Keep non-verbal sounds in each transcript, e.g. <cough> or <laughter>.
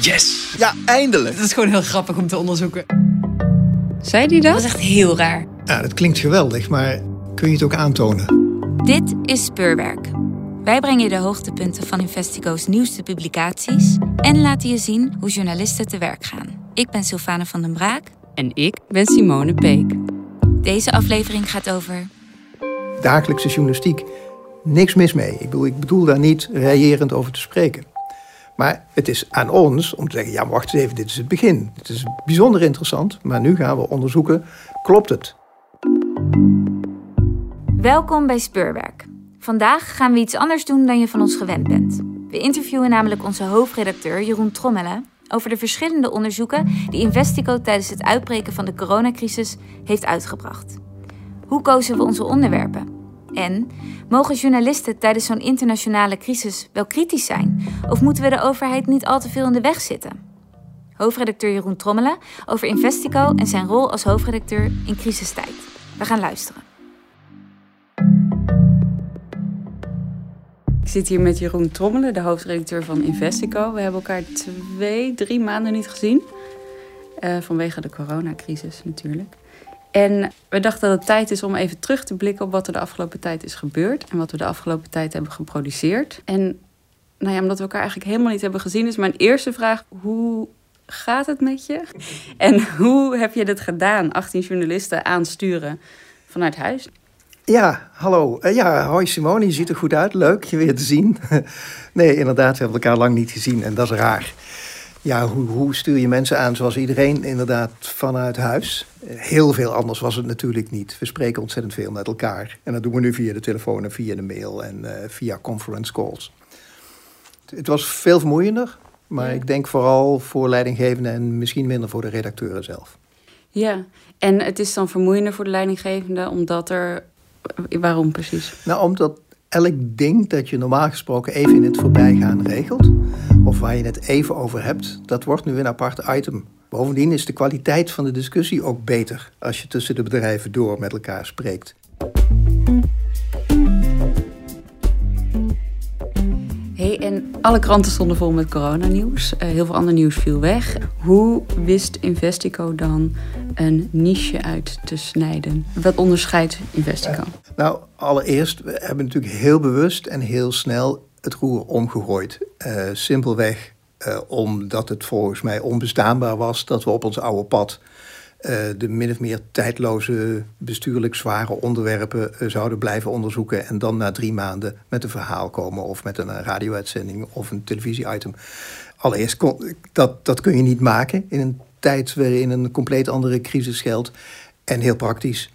Yes! Ja, eindelijk! Het is gewoon heel grappig om te onderzoeken. Zei die dat? Dat is echt heel raar. Ja, dat klinkt geweldig, maar kun je het ook aantonen? Dit is Speurwerk. Wij brengen je de hoogtepunten van Investigo's nieuwste publicaties en laten je zien hoe journalisten te werk gaan. Ik ben Sylvane van den Braak. En ik ben Simone Peek. Deze aflevering gaat over Dagelijkse journalistiek. Niks mis mee. Ik bedoel, ik bedoel daar niet reëerend over te spreken. Maar het is aan ons om te zeggen, ja, wacht eens even, dit is het begin. Het is bijzonder interessant, maar nu gaan we onderzoeken, klopt het? Welkom bij Speurwerk. Vandaag gaan we iets anders doen dan je van ons gewend bent. We interviewen namelijk onze hoofdredacteur Jeroen Trommelen over de verschillende onderzoeken die Investico tijdens het uitbreken van de coronacrisis heeft uitgebracht. Hoe kozen we onze onderwerpen? En mogen journalisten tijdens zo'n internationale crisis wel kritisch zijn? Of moeten we de overheid niet al te veel in de weg zitten? Hoofdredacteur Jeroen Trommelen over Investico en zijn rol als hoofdredacteur in crisistijd. We gaan luisteren. Ik zit hier met Jeroen Trommelen, de hoofdredacteur van Investico. We hebben elkaar twee, drie maanden niet gezien. Uh, vanwege de coronacrisis natuurlijk. En we dachten dat het tijd is om even terug te blikken op wat er de afgelopen tijd is gebeurd. En wat we de afgelopen tijd hebben geproduceerd. En nou ja, omdat we elkaar eigenlijk helemaal niet hebben gezien, is mijn eerste vraag: hoe gaat het met je? <laughs> En hoe heb je dit gedaan? 18 journalisten aansturen vanuit huis. Ja, hallo. Uh, ja, hoi Simone, je ziet er goed uit. Leuk je weer te zien. <laughs> nee, inderdaad, we hebben elkaar lang niet gezien en dat is raar. Ja, hoe, hoe stuur je mensen aan zoals iedereen inderdaad vanuit huis? Heel veel anders was het natuurlijk niet. We spreken ontzettend veel met elkaar. En dat doen we nu via de telefoon en via de mail en uh, via conference calls. Het was veel vermoeiender, maar ja. ik denk vooral voor leidinggevenden en misschien minder voor de redacteuren zelf. Ja, en het is dan vermoeiender voor de leidinggevende omdat er Waarom precies? Nou, omdat elk ding dat je normaal gesproken even in het voorbijgaan regelt, of waar je het even over hebt, dat wordt nu een apart item. Bovendien is de kwaliteit van de discussie ook beter als je tussen de bedrijven door met elkaar spreekt. Hey, en alle kranten stonden vol met coronanieuws. Uh, heel veel ander nieuws viel weg. Hoe wist Investico dan een niche uit te snijden? Wat onderscheidt Investico? Nou, allereerst, we hebben natuurlijk heel bewust en heel snel het roer omgegooid. Uh, simpelweg uh, omdat het volgens mij onbestaanbaar was dat we op ons oude pad uh, de min of meer tijdloze, bestuurlijk zware onderwerpen zouden blijven onderzoeken. En dan na drie maanden met een verhaal komen of met een radio-uitzending of een televisie-item. Allereerst, dat, dat kun je niet maken in een tijd waarin een compleet andere crisis geldt. En heel praktisch,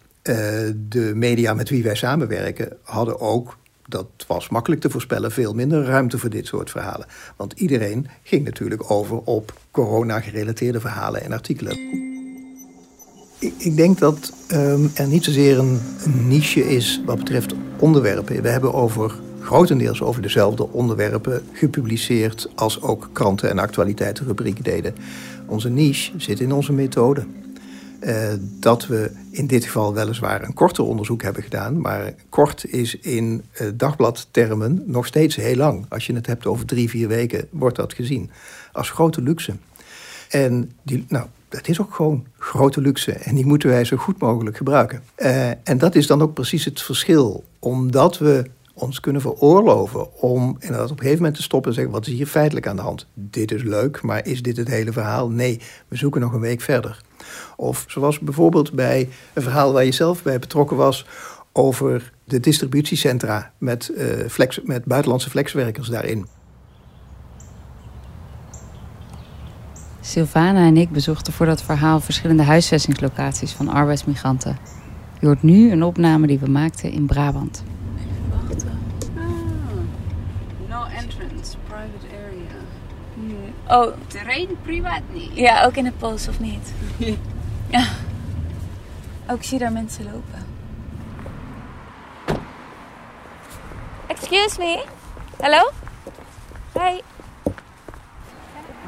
de media met wie wij samenwerken hadden ook dat was makkelijk te voorspellen, veel minder ruimte voor dit soort verhalen. Want iedereen ging natuurlijk over op corona-gerelateerde verhalen en artikelen. Ik, denk dat um, er niet zozeer een, niche is wat betreft onderwerpen. We hebben over grotendeels over dezelfde onderwerpen gepubliceerd als ook kranten en actualiteitenrubrieken deden. Onze niche zit in onze methode. Uh, dat we in dit geval weliswaar een korter onderzoek hebben gedaan, maar kort is in uh, dagbladtermen nog steeds heel lang. Als je het hebt over drie, vier weken, wordt dat gezien als grote luxe. En die, nou, dat is ook gewoon grote luxe en die moeten wij zo goed mogelijk gebruiken. Uh, en dat is dan ook precies het verschil, omdat we ons kunnen veroorloven om inderdaad op een gegeven moment te stoppen en zeggen: wat is hier feitelijk aan de hand? Dit is leuk, maar is dit het hele verhaal? Nee, we zoeken nog een week verder. Of zoals bijvoorbeeld bij een verhaal waar je zelf bij betrokken was over de distributiecentra met, uh, flex, met buitenlandse flexwerkers daarin. Sylvana en ik bezochten voor dat verhaal verschillende huisvestingslocaties van arbeidsmigranten. Je hoort nu een opname die we maakten in Brabant. Even wachten. Ah. No entrance, private area. Oh. Terrein privaat niet. Ja, ook in de post of niet? <laughs> ja. Ook oh, zie daar mensen lopen. Excuse me. Hello? Hi.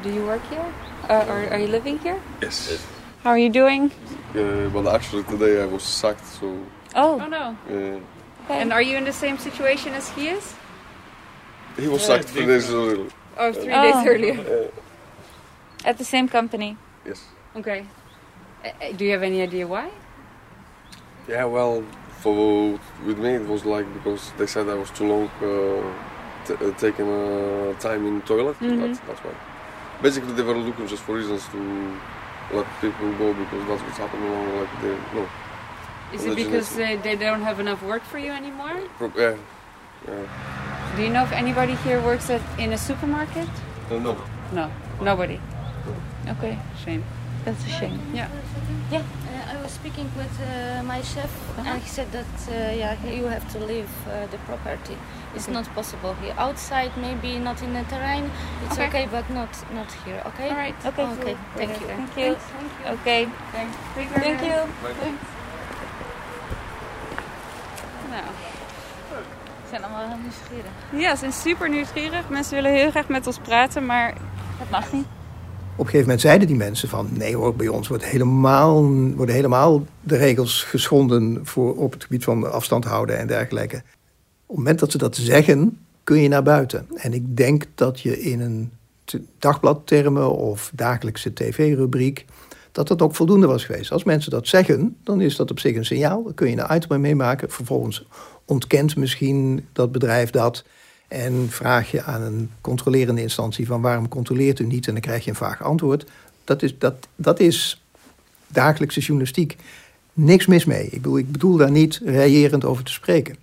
Do you work here? Uh, are, are you living here? Yes. How are you doing? Uh, well, actually, today I was sacked, so. Oh. Oh no. Uh, Okay. And are you in the same situation as he is? he was sacked three days earlier. Oh, three Oh. days earlier. Uh, At the same company. yes. Okay. Uh, uh, do you have any idea why? Yeah, well, for with me it was like because they said I was too long uh, t- uh, taking uh, time in toilet. Mhm. That's, that's why. Basically, they were looking just for reasons to let people go because that's what's happening. now, Like they no, Is it because is- they, they don't have enough work for you anymore? pro- yeah, yeah. Do you know if anybody here works at in a supermarket? Uh, no. No, nobody. Okay, Shame. That's a shame. Yeah. Uh, I was speaking with uh, my chef, and he said that uh, yeah, you have to leave uh, the property. It's Okay. not possible here. Outside, maybe not in the terrain. It's Okay. okay, but not not here. Okay. All right. Okay, Okay. Thank you. Thank you. Okay, Thanks. thank you. Nou. We zijn allemaal heel nieuwsgierig. Ja, ze zijn super nieuwsgierig. Mensen willen heel graag met ons praten, maar Dat mag niet. Op een gegeven moment zeiden die mensen van... nee hoor, bij ons wordt helemaal, worden helemaal de regels geschonden... Voor, op het gebied van afstand houden en dergelijke. Op het moment dat ze dat zeggen, kun je naar buiten. En ik denk dat je in een dagbladtermen of dagelijkse tv-rubriek... dat dat ook voldoende was geweest. Als mensen dat zeggen, dan is dat op zich een signaal. Dan kun je een item mee maken. Vervolgens ontkent misschien dat bedrijf dat... En vraag je aan een controlerende instantie van waarom controleert u niet? En dan krijg je een vaag antwoord. Dat is, dat, dat is dagelijkse journalistiek. Niks mis mee. Ik bedoel, ik bedoel daar niet reëerend over te spreken.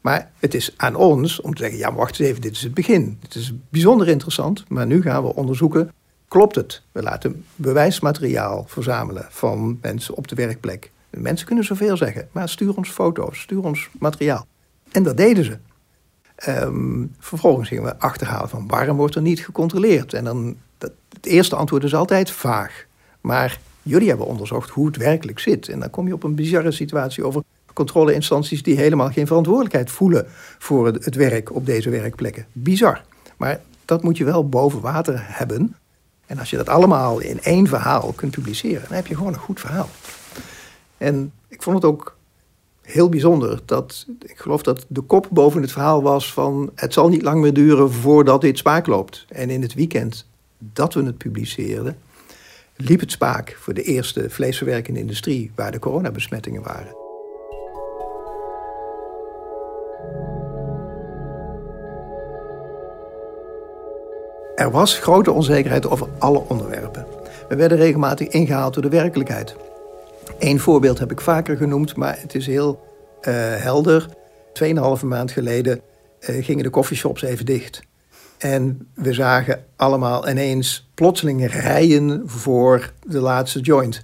Maar het is aan ons om te zeggen, ja wacht eens even, dit is het begin. Dit is bijzonder interessant, maar nu gaan we onderzoeken, klopt het? We laten bewijsmateriaal verzamelen van mensen op de werkplek. Mensen kunnen zoveel zeggen, maar stuur ons foto's, stuur ons materiaal. En dat deden ze. Ehm, vervolgens gingen we achterhalen van waarom wordt er niet gecontroleerd? En dan, dat, het eerste antwoord is altijd vaag. Maar jullie hebben onderzocht hoe het werkelijk zit. En dan kom je op een bizarre situatie over controleinstanties die helemaal geen verantwoordelijkheid voelen voor het, het werk op deze werkplekken. Bizar. Maar dat moet je wel boven water hebben. En als je dat allemaal in één verhaal kunt publiceren, dan heb je gewoon een goed verhaal. En ik vond het ook heel bijzonder dat, ik geloof dat de kop boven het verhaal was van het zal niet lang meer duren voordat dit spaak loopt. En in het weekend dat we het publiceerden, liep het spaak voor de eerste vleesverwerkende industrie waar de coronabesmettingen waren. Er was grote onzekerheid over alle onderwerpen. We werden regelmatig ingehaald door de werkelijkheid. Eén voorbeeld heb ik vaker genoemd, maar het is heel eh, helder. Tweeënhalve maand geleden eh, gingen de coffeeshops even dicht. En we zagen allemaal ineens plotseling rijen voor de laatste joint.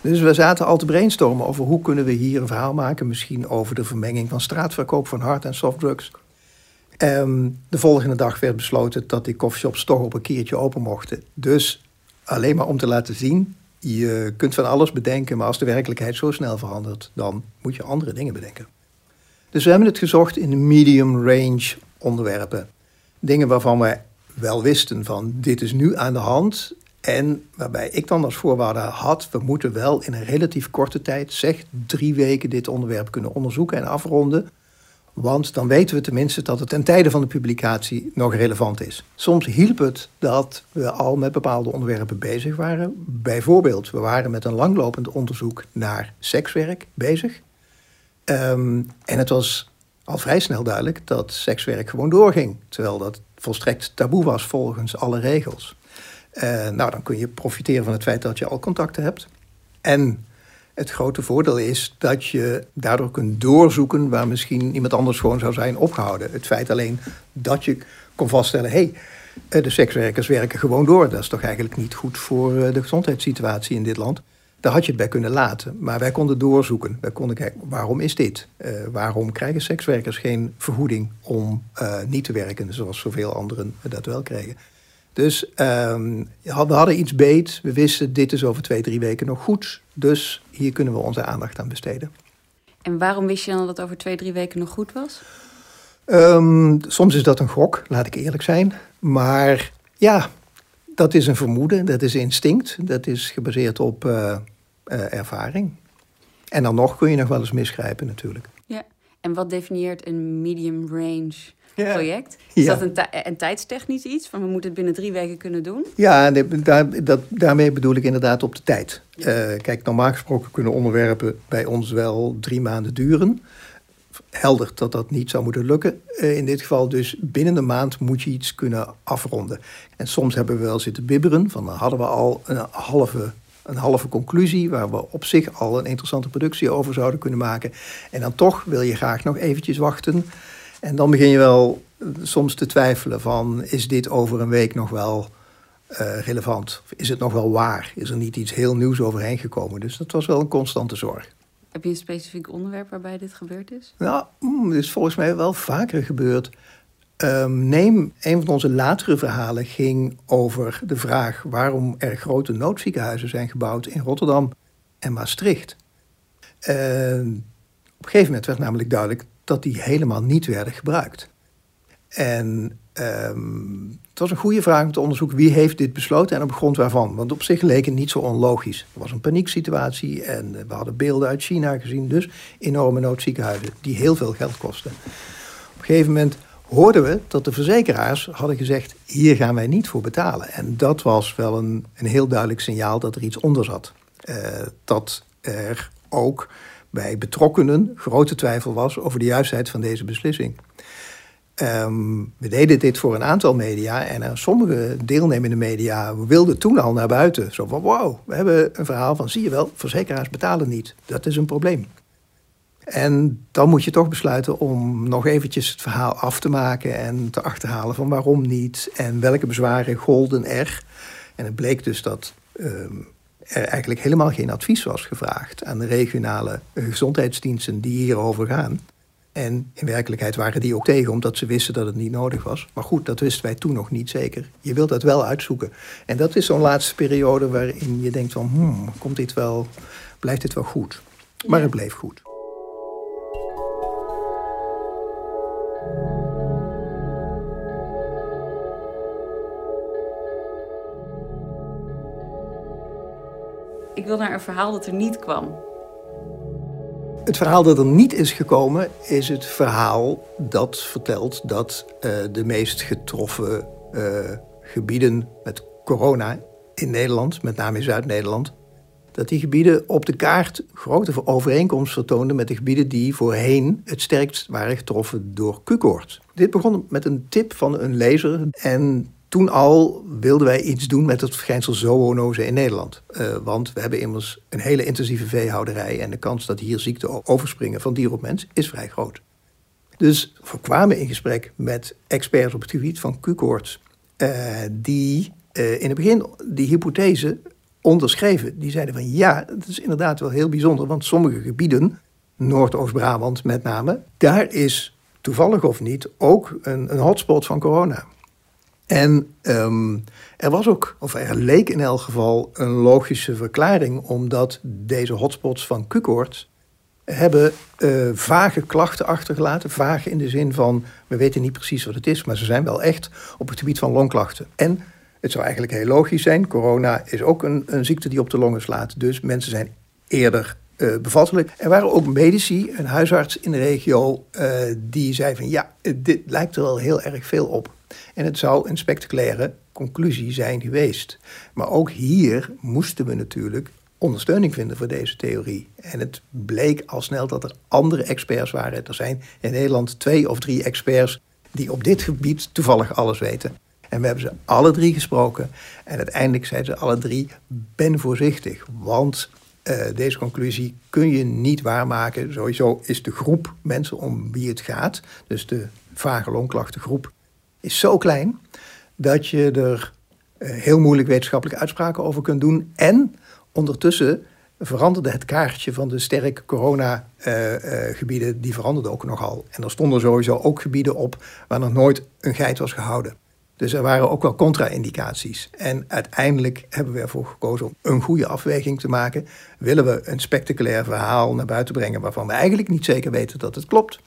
Dus we zaten al te brainstormen over hoe kunnen we hier een verhaal maken. Misschien over de vermenging van straatverkoop van hard- en softdrugs. Ehm, de volgende dag werd besloten dat die coffeeshops toch op een keertje open mochten. Dus alleen maar om te laten zien, je kunt van alles bedenken, maar als de werkelijkheid zo snel verandert, dan moet je andere dingen bedenken. Dus we hebben het gezocht in de medium range onderwerpen. Dingen waarvan we wel wisten van dit is nu aan de hand. En waarbij ik dan als voorwaarde had, we moeten wel in een relatief korte tijd, zeg drie weken, dit onderwerp kunnen onderzoeken en afronden. Want dan weten we tenminste dat het ten tijde van de publicatie nog relevant is. Soms hielp het dat we al met bepaalde onderwerpen bezig waren. Bijvoorbeeld, we waren met een langlopend onderzoek naar sekswerk bezig. Ehm, en het was al vrij snel duidelijk dat sekswerk gewoon doorging. Terwijl dat volstrekt taboe was volgens alle regels. Eh, nou, dan kun je profiteren van het feit dat je al contacten hebt. En het grote voordeel is dat je daardoor kunt doorzoeken waar misschien iemand anders gewoon zou zijn opgehouden. Het feit alleen dat je kon vaststellen: hé, hey, de sekswerkers werken gewoon door. Dat is toch eigenlijk niet goed voor eh, de gezondheidssituatie in dit land. Daar had je het bij kunnen laten. Maar wij konden doorzoeken. Wij konden kijken, waarom is dit? Uh, waarom krijgen sekswerkers geen vergoeding om niet te werken, zoals zoveel anderen dat wel kregen? Dus um, we hadden iets beet. We wisten, dit is over twee, drie weken nog goed. Dus hier kunnen we onze aandacht aan besteden. En waarom wist je dan dat het over twee, drie weken nog goed was? Um, soms is dat een gok, laat ik eerlijk zijn. Maar ja, dat is een vermoeden, dat is instinct. Dat is gebaseerd op uh, uh, ervaring. En dan nog kun je nog wel eens misgrijpen natuurlijk. Ja, en wat definieert een medium range project. Is dat een, een, tijdstechnisch iets? Van we moeten het binnen drie weken kunnen doen? Ja, daar, dat, daarmee bedoel ik inderdaad op de tijd. Uh, kijk, normaal gesproken kunnen onderwerpen bij ons wel drie maanden duren. Helder dat dat niet zou moeten lukken. Uh, in dit geval dus binnen een maand moet je iets kunnen afronden. En soms hebben we wel zitten bibberen. Van dan hadden we al een halve een halve conclusie waar we op zich al een interessante productie over zouden kunnen maken. En dan toch wil je graag nog eventjes wachten. En dan begin je wel soms te twijfelen van is dit over een week nog wel uh, relevant? Is het nog wel waar? Is er niet iets heel nieuws overheen gekomen? Dus dat was wel een constante zorg. Heb je een specifiek onderwerp waarbij dit gebeurd is? Nou, mm, het is volgens mij wel vaker gebeurd. Um, neem een van onze latere verhalen ging over de vraag waarom er grote noodziekenhuizen zijn gebouwd in Rotterdam en Maastricht. Uh, op een gegeven moment werd namelijk duidelijk dat die helemaal niet werden gebruikt. En um, het was een goede vraag om te onderzoeken wie heeft dit besloten en op grond waarvan. Want op zich leek het niet zo onlogisch. Er was een panieksituatie en we hadden beelden uit China gezien. Dus enorme noodziekenhuizen die heel veel geld kosten. Op een gegeven moment hoorden we dat de verzekeraars hadden gezegd: hier gaan wij niet voor betalen. En dat was wel een, een heel duidelijk signaal dat er iets onder zat. Uh, dat er ook bij betrokkenen grote twijfel was over de juistheid van deze beslissing. Um, we deden dit voor een aantal media en uh, sommige deelnemende media wilden toen al naar buiten. Zo van, wow, we hebben een verhaal van, zie je wel, verzekeraars betalen niet. Dat is een probleem. En dan moet je toch besluiten om nog eventjes het verhaal af te maken en te achterhalen van waarom niet en welke bezwaren golden er. En het bleek dus dat um, er eigenlijk helemaal geen advies was gevraagd aan de regionale gezondheidsdiensten die hierover gaan. En in werkelijkheid waren die ook tegen, omdat ze wisten dat het niet nodig was. Maar goed, dat wisten wij toen nog niet zeker. Je wilt dat wel uitzoeken. En dat is zo'n laatste periode waarin je denkt van, hmm, komt dit wel, blijft dit wel goed? Maar het bleef goed. Ik wil naar een verhaal dat er niet kwam. Het verhaal dat er niet is gekomen is het verhaal dat vertelt dat uh, de meest getroffen uh, gebieden met corona in Nederland, met name in Zuid-Nederland, dat die gebieden op de kaart grote overeenkomst vertoonden met de gebieden die voorheen het sterkst waren getroffen door Q-koorts. Dit begon met een tip van een lezer en toen al wilden wij iets doen met het verschijnsel zoonose in Nederland. Uh, want we hebben immers een hele intensieve veehouderij en de kans dat hier ziekten overspringen van dier op mens is vrij groot. Dus we kwamen in gesprek met experts op het gebied van Q-koorts, uh, die uh, in het begin die hypothese onderschreven. Die zeiden van ja, dat is inderdaad wel heel bijzonder, want sommige gebieden, Noordoost-Brabant met name, daar is toevallig of niet ook een, een hotspot van corona. En um, er was ook, of er leek in elk geval, een logische verklaring, omdat deze hotspots van Q-koorts hebben uh, vage klachten achtergelaten. Vage in de zin van, we weten niet precies wat het is, maar ze zijn wel echt op het gebied van longklachten. En het zou eigenlijk heel logisch zijn, corona is ook een, een ziekte die op de longen slaat. Dus mensen zijn eerder uh, bevattelijk. Er waren ook medici, een huisarts in de regio, uh, die zei van ja, dit lijkt er wel heel erg veel op. En het zou een spectaculaire conclusie zijn geweest. Maar ook hier moesten we natuurlijk ondersteuning vinden voor deze theorie. En het bleek al snel dat er andere experts waren. Er zijn in Nederland twee of drie experts die op dit gebied toevallig alles weten. En we hebben ze alle drie gesproken. En uiteindelijk zeiden ze alle drie: ben voorzichtig. Want uh, deze conclusie kun je niet waarmaken. Sowieso is de groep mensen om wie het gaat, dus de vage longklachtengroep, is zo klein dat je er uh, heel moeilijk wetenschappelijke uitspraken over kunt doen. En ondertussen veranderde het kaartje van de sterke corona-gebieden, uh, die veranderde ook nogal. En er stonden sowieso ook gebieden op waar nog nooit een geit was gehouden. Dus er waren ook wel contra-indicaties. En uiteindelijk hebben we ervoor gekozen om een goede afweging te maken. Willen we een spectaculair verhaal naar buiten brengen waarvan we eigenlijk niet zeker weten dat het klopt?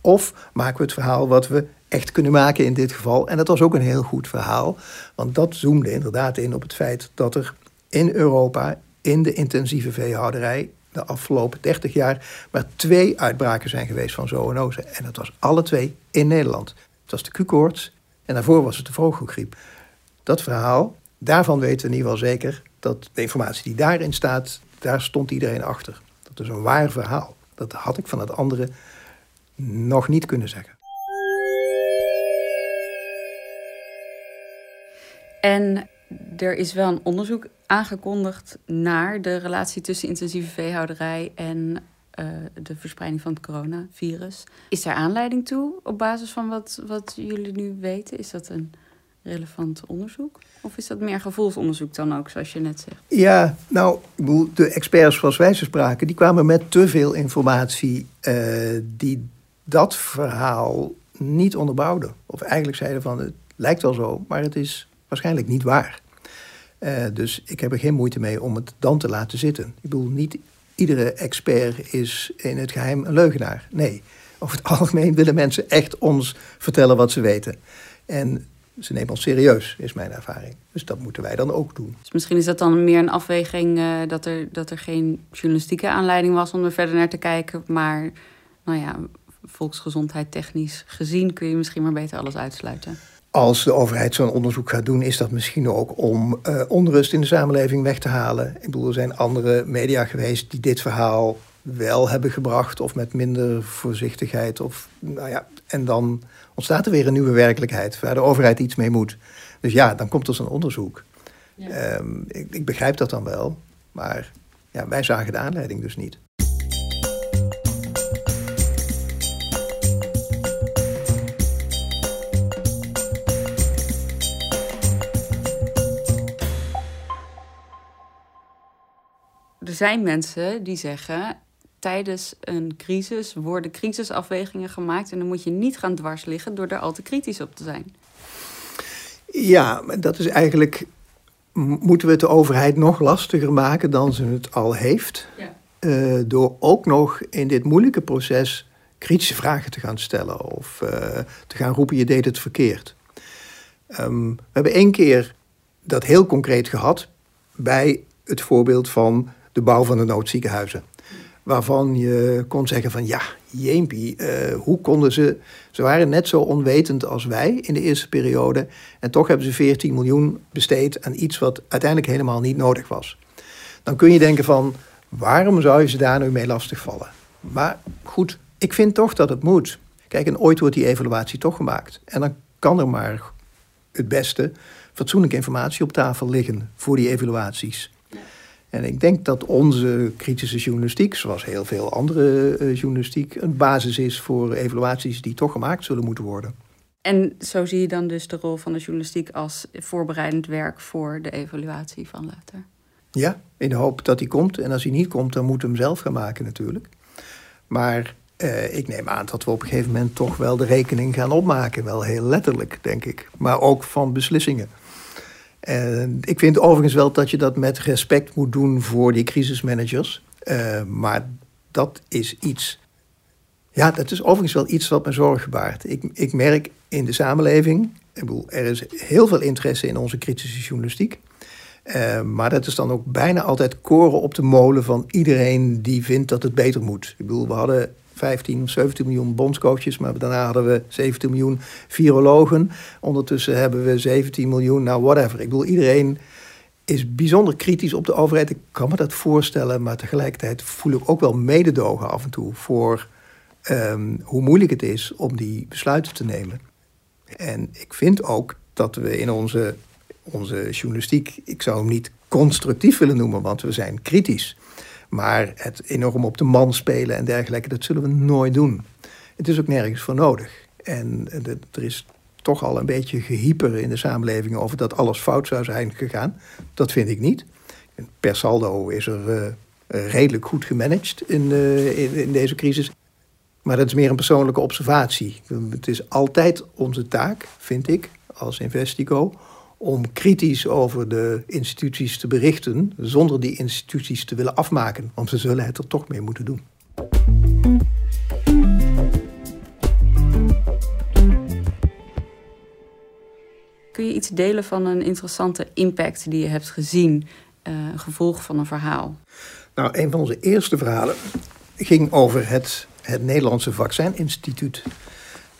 Of maken we het verhaal wat we echt kunnen maken in dit geval? En dat was ook een heel goed verhaal, want dat zoomde inderdaad in op het feit dat er in Europa, in de intensieve veehouderij, de afgelopen 30 jaar, maar twee uitbraken zijn geweest van zoonose. En dat was alle twee in Nederland. Het was de Q-koorts en daarvoor was het de vogelgriep. Dat verhaal, daarvan weten we in ieder geval zeker dat de informatie die daarin staat, daar stond iedereen achter. Dat is een waar verhaal. Dat had ik van het andere nog niet kunnen zeggen. En er is wel een onderzoek aangekondigd naar de relatie tussen intensieve veehouderij en uh, de verspreiding van het coronavirus. Is daar aanleiding toe op basis van wat, wat jullie nu weten? Is dat een relevant onderzoek? Of is dat meer gevoelsonderzoek dan ook, zoals je net zegt? Ja, nou, de experts zoals wij ze spraken, die kwamen met te veel informatie uh, die dat verhaal niet onderbouwden. Of eigenlijk zeiden van, het lijkt wel zo, maar het is waarschijnlijk niet waar. Uh, dus ik heb er geen moeite mee om het dan te laten zitten. Ik bedoel, niet iedere expert is in het geheim een leugenaar. Nee, over het <laughs> algemeen willen mensen echt ons vertellen wat ze weten. En ze nemen ons serieus, is mijn ervaring. Dus dat moeten wij dan ook doen. Dus misschien is dat dan meer een afweging uh, dat, er, dat er geen journalistieke aanleiding was om er verder naar te kijken. Maar nou ja, volksgezondheid technisch gezien kun je misschien maar beter alles uitsluiten als de overheid zo'n onderzoek gaat doen, is dat misschien ook om uh, onrust in de samenleving weg te halen. Ik bedoel, er zijn andere media geweest die dit verhaal wel hebben gebracht, of met minder voorzichtigheid. Of, nou ja, en dan ontstaat er weer een nieuwe werkelijkheid waar de overheid iets mee moet. Dus ja, dan komt er zo'n onderzoek. Ja. Um, ik, ik begrijp dat dan wel, maar ja, wij zagen de aanleiding dus niet. Er zijn mensen die zeggen. Tijdens een crisis worden crisisafwegingen gemaakt. En dan moet je niet gaan dwars liggen door er al te kritisch op te zijn. Ja, dat is eigenlijk. Moeten we het de overheid nog lastiger maken dan ze het al heeft? Ja. Uh, door ook nog in dit moeilijke proces kritische vragen te gaan stellen of uh, te gaan roepen: je deed het verkeerd. Um, we hebben één keer dat heel concreet gehad bij het voorbeeld van de bouw van de noodziekenhuizen. Waarvan je kon zeggen van ja, jeempie, uh, hoe konden ze... Ze waren net zo onwetend als wij in de eerste periode. En toch hebben ze 14 miljoen besteed aan iets wat uiteindelijk helemaal niet nodig was. Dan kun je denken van, waarom zou je ze daar nu mee lastigvallen? Maar goed, ik vind toch dat het moet. Kijk, en ooit wordt die evaluatie toch gemaakt. En dan kan er maar het beste fatsoenlijke informatie op tafel liggen voor die evaluaties. En ik denk dat onze kritische journalistiek, zoals heel veel andere uh, journalistiek, een basis is voor evaluaties die toch gemaakt zullen moeten worden. En zo zie je dan dus de rol van de journalistiek als voorbereidend werk voor de evaluatie van later. Ja, in de hoop dat hij komt. En als hij niet komt, dan moeten we hem zelf gaan maken natuurlijk. Maar uh, ik neem aan dat we op een gegeven moment toch wel de rekening gaan opmaken. Wel heel letterlijk, denk ik. Maar ook van beslissingen. En ik vind overigens wel dat je dat met respect moet doen voor die crisismanagers. Uh, maar dat is iets. Ja, dat is overigens wel iets wat me zorgen baart. Ik, ik merk in de samenleving. Ik bedoel, er is heel veel interesse in onze kritische journalistiek. Uh, maar dat is dan ook bijna altijd koren op de molen van iedereen die vindt dat het beter moet. Ik bedoel, we hadden 15 of 17 miljoen bondscoaches, maar daarna hadden we 17 miljoen virologen. Ondertussen hebben we 17 miljoen, nou whatever. Ik bedoel, iedereen is bijzonder kritisch op de overheid. Ik kan me dat voorstellen, maar tegelijkertijd voel ik ook wel mededogen af en toe voor um, hoe moeilijk het is om die besluiten te nemen. En ik vind ook dat we in onze, onze journalistiek, ik zou hem niet constructief willen noemen, want we zijn kritisch. Maar het enorm op de man spelen en dergelijke, dat zullen we nooit doen. Het is ook nergens voor nodig. En er is toch al een beetje gehyper in de samenleving over dat alles fout zou zijn gegaan. Dat vind ik niet. Per saldo is er uh, redelijk goed gemanaged in, uh, in, in, deze crisis. Maar dat is meer een persoonlijke observatie. Het is altijd onze taak, vind ik, als Investico, om kritisch over de instituties te berichten, zonder die instituties te willen afmaken, want ze zullen het er toch mee moeten doen. Kun je iets delen van een interessante impact die je hebt gezien, uh, gevolg van een verhaal? Nou, een van onze eerste verhalen ging over het, het Nederlandse Vaccininstituut.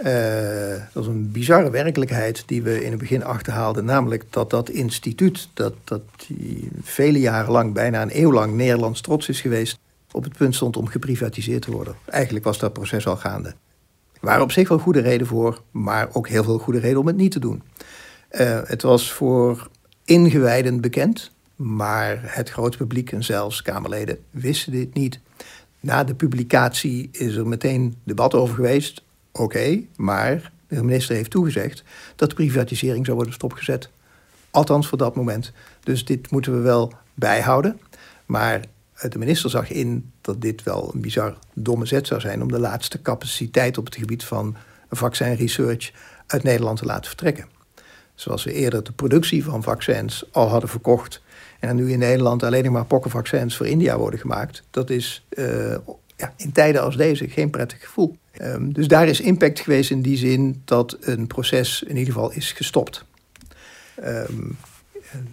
Uh, dat is een bizarre werkelijkheid die we in het begin achterhaalden. Namelijk dat dat instituut, dat, dat die vele jaren lang, bijna een eeuw lang Nederlands trots is geweest, op het punt stond om geprivatiseerd te worden. Eigenlijk was dat proces al gaande. Waren op zich wel goede reden voor, maar ook heel veel goede reden om het niet te doen. Uh, het was voor ingewijden bekend, maar het grote publiek en zelfs Kamerleden wisten dit niet. Na de publicatie is er meteen debat over geweest. Oké, maar de minister heeft toegezegd dat de privatisering zou worden stopgezet. Althans voor dat moment. Dus dit moeten we wel bijhouden. Maar de minister zag in dat dit wel een bizar domme zet zou zijn om de laatste capaciteit op het gebied van vaccinresearch uit Nederland te laten vertrekken. Zoals we eerder de productie van vaccins al hadden verkocht en nu in Nederland alleen nog maar pokkenvaccins voor India worden gemaakt. Dat is uh, ja, in tijden als deze geen prettig gevoel. Um, dus daar is impact geweest in die zin dat een proces in ieder geval is gestopt. Um,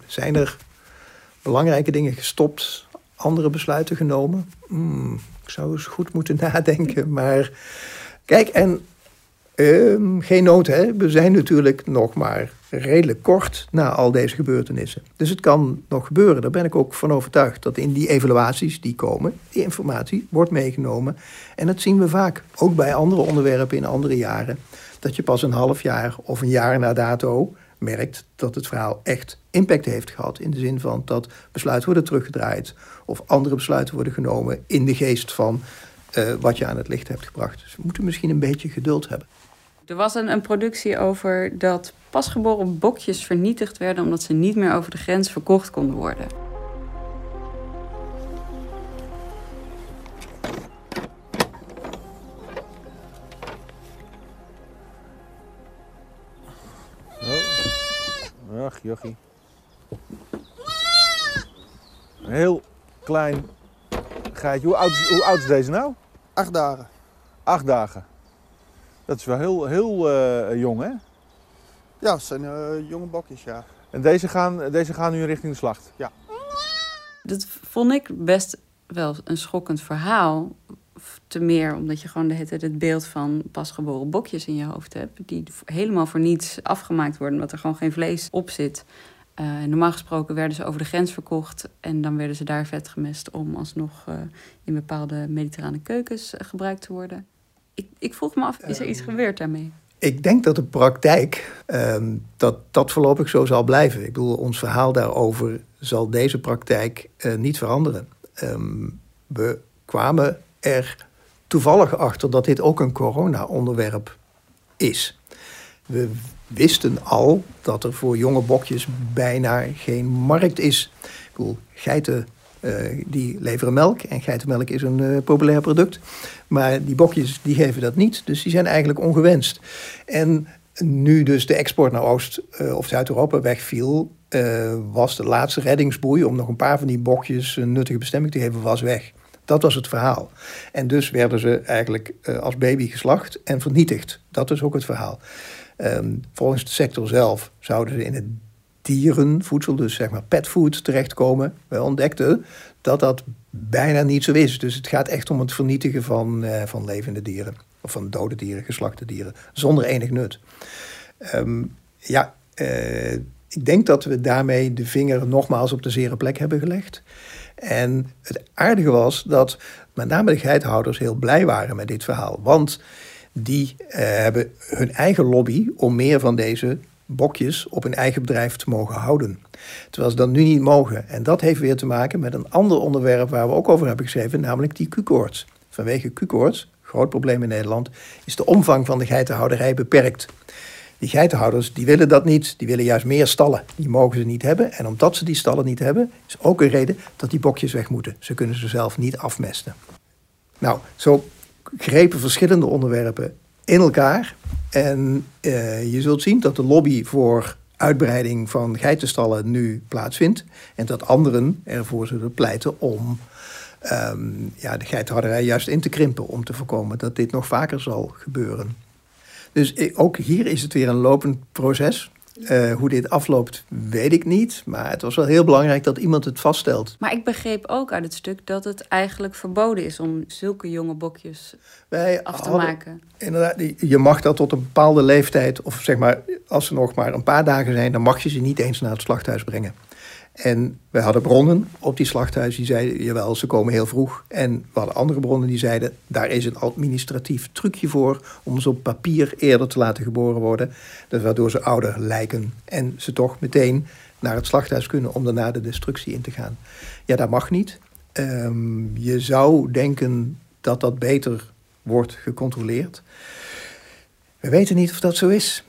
zijn er belangrijke dingen gestopt, andere besluiten genomen? Hmm, ik zou eens goed moeten <laughs> nadenken. Maar kijk, en um, geen nood, hè? we zijn natuurlijk nog maar redelijk kort na al deze gebeurtenissen. Dus het kan nog gebeuren. Daar ben ik ook van overtuigd dat in die evaluaties die komen, die informatie wordt meegenomen. En dat zien we vaak, ook bij andere onderwerpen in andere jaren, dat je pas een half jaar of een jaar na dato merkt dat het verhaal echt impact heeft gehad. In de zin van dat besluiten worden teruggedraaid of andere besluiten worden genomen in de geest van uh, wat je aan het licht hebt gebracht. Dus we moeten misschien een beetje geduld hebben. Er was een, een productie over dat pasgeboren bokjes vernietigd werden omdat ze niet meer over de grens verkocht konden worden. Oh. Ach, jochie. Een heel klein geitje. Hoe oud, hoe oud is deze nou? Acht dagen. Acht dagen. Dat is wel heel, heel uh, jong, hè? Ja, het zijn uh, jonge bokjes, ja. En deze gaan, deze gaan nu richting de slacht? Ja. Dat vond ik best wel een schokkend verhaal. Te meer omdat je gewoon de hele het beeld van pasgeboren bokjes in je hoofd hebt. Die helemaal voor niets afgemaakt worden, omdat er gewoon geen vlees op zit. Uh, normaal gesproken werden ze over de grens verkocht en dan werden ze daar vet gemest om alsnog uh, in bepaalde mediterrane keukens gebruikt te worden. Ik, ik vroeg me af, is er iets gebeurd daarmee? Ik denk dat de praktijk, ehm, dat dat voorlopig zo zal blijven. Ik bedoel, ons verhaal daarover zal deze praktijk uh, niet veranderen. Um, we kwamen er toevallig achter dat dit ook een corona-onderwerp is. We wisten al dat er voor jonge bokjes bijna geen markt is. Ik bedoel, geiten die leveren melk en geitenmelk is een uh, populair product. Maar die bokjes die geven dat niet, dus die zijn eigenlijk ongewenst. En nu dus de export naar Oost- uh, of Zuid-Europa wegviel, was de laatste reddingsboei om nog een paar van die bokjes een nuttige bestemming te geven, was weg. Dat was het verhaal. En dus werden ze eigenlijk als baby geslacht en vernietigd. Dat is ook het verhaal. Um, volgens de sector zelf zouden ze in het dierenvoedsel, dus zeg maar petfood, terechtkomen. We ontdekten dat dat bijna niet zo is. Dus het gaat echt om het vernietigen van, uh, van levende dieren. Of van dode dieren, geslachte dieren. Zonder enig nut. Um, ja, uh, ik denk dat we daarmee de vinger nogmaals op de zere plek hebben gelegd. En het aardige was dat met name de geithouders heel blij waren met dit verhaal. Want die uh, hebben hun eigen lobby om meer van deze bokjes op hun eigen bedrijf te mogen houden. Terwijl ze dat nu niet mogen. En dat heeft weer te maken met een ander onderwerp waar we ook over hebben geschreven, namelijk die Q-koorts. Vanwege Q-koorts, groot probleem in Nederland, is de omvang van de geitenhouderij beperkt. Die geitenhouders die willen dat niet, die willen juist meer stallen. Die mogen ze niet hebben. En omdat ze die stallen niet hebben, is ook een reden dat die bokjes weg moeten. Ze kunnen ze zelf niet afmesten. Nou, zo grepen verschillende onderwerpen in elkaar. En uh, je zult zien dat de lobby voor uitbreiding van geitenstallen nu plaatsvindt. En dat anderen ervoor zullen pleiten om um, ja, de geitenhouderij juist in te krimpen. Om te voorkomen dat dit nog vaker zal gebeuren. Dus ook hier is het weer een lopend proces. Uh, hoe dit afloopt, weet ik niet. Maar het was wel heel belangrijk dat iemand het vaststelt. Maar ik begreep ook uit het stuk dat het eigenlijk verboden is om zulke jonge bokjes Wij af te maken. Inderdaad, je mag dat tot een bepaalde leeftijd, of zeg maar, als ze nog maar een paar dagen zijn, dan mag je ze niet eens naar het slachthuis brengen. En we hadden bronnen op die slachthuis die zeiden, jawel, ze komen heel vroeg. En we hadden andere bronnen die zeiden, daar is een administratief trucje voor om ze op papier eerder te laten geboren worden. Dus waardoor ze ouder lijken en ze toch meteen naar het slachthuis kunnen om daarna de destructie in te gaan. Ja, dat mag niet. Um, je zou denken dat dat beter wordt gecontroleerd. We weten niet of dat zo is.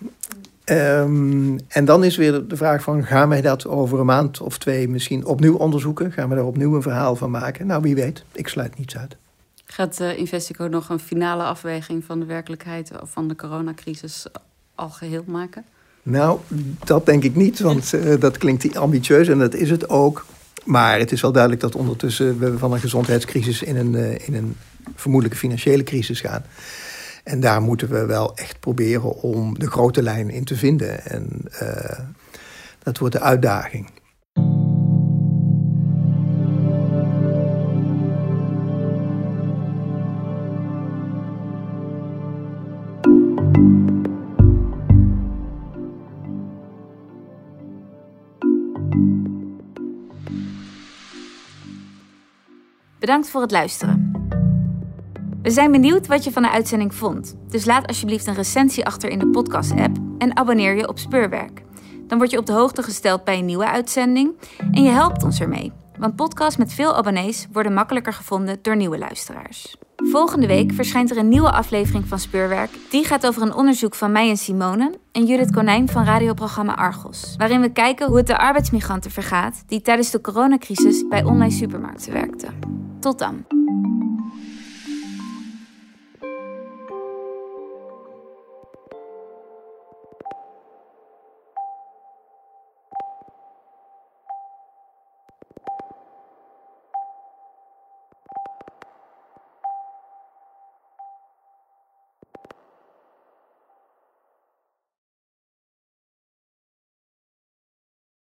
Um, en dan is weer de vraag van, gaan wij dat over een maand of twee misschien opnieuw onderzoeken? Gaan we daar opnieuw een verhaal van maken? Nou, wie weet. Ik sluit niets uit. Gaat uh, Investico nog een finale afweging van de werkelijkheid van de coronacrisis al geheel maken? Nou, dat denk ik niet, want uh, dat klinkt ambitieus en dat is het ook. Maar het is wel duidelijk dat ondertussen we van een gezondheidscrisis in een, uh, in een vermoedelijke financiële crisis gaan. En daar moeten we wel echt proberen om de grote lijn in te vinden. En uh, dat wordt de uitdaging. Bedankt voor het luisteren. We zijn benieuwd wat je van de uitzending vond. Dus laat alsjeblieft een recensie achter in de podcast-app en abonneer je op Speurwerk. Dan word je op de hoogte gesteld bij een nieuwe uitzending en je helpt ons ermee. Want podcasts met veel abonnees worden makkelijker gevonden door nieuwe luisteraars. Volgende week verschijnt er een nieuwe aflevering van Speurwerk. Die gaat over een onderzoek van mij en Simone en Judith Konijn van radioprogramma Argos. Waarin we kijken hoe het de arbeidsmigranten vergaat die tijdens de coronacrisis bij online supermarkten werkten. Tot dan.